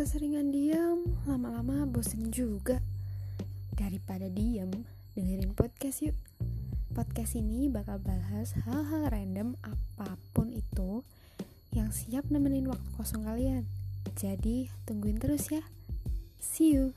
Keseringan diam, lama-lama bosen juga. Daripada diam, dengerin podcast yuk. Podcast ini bakal bahas hal-hal random apa pun itu yang siap nemenin waktu kosong kalian. Jadi, tungguin terus ya. See you.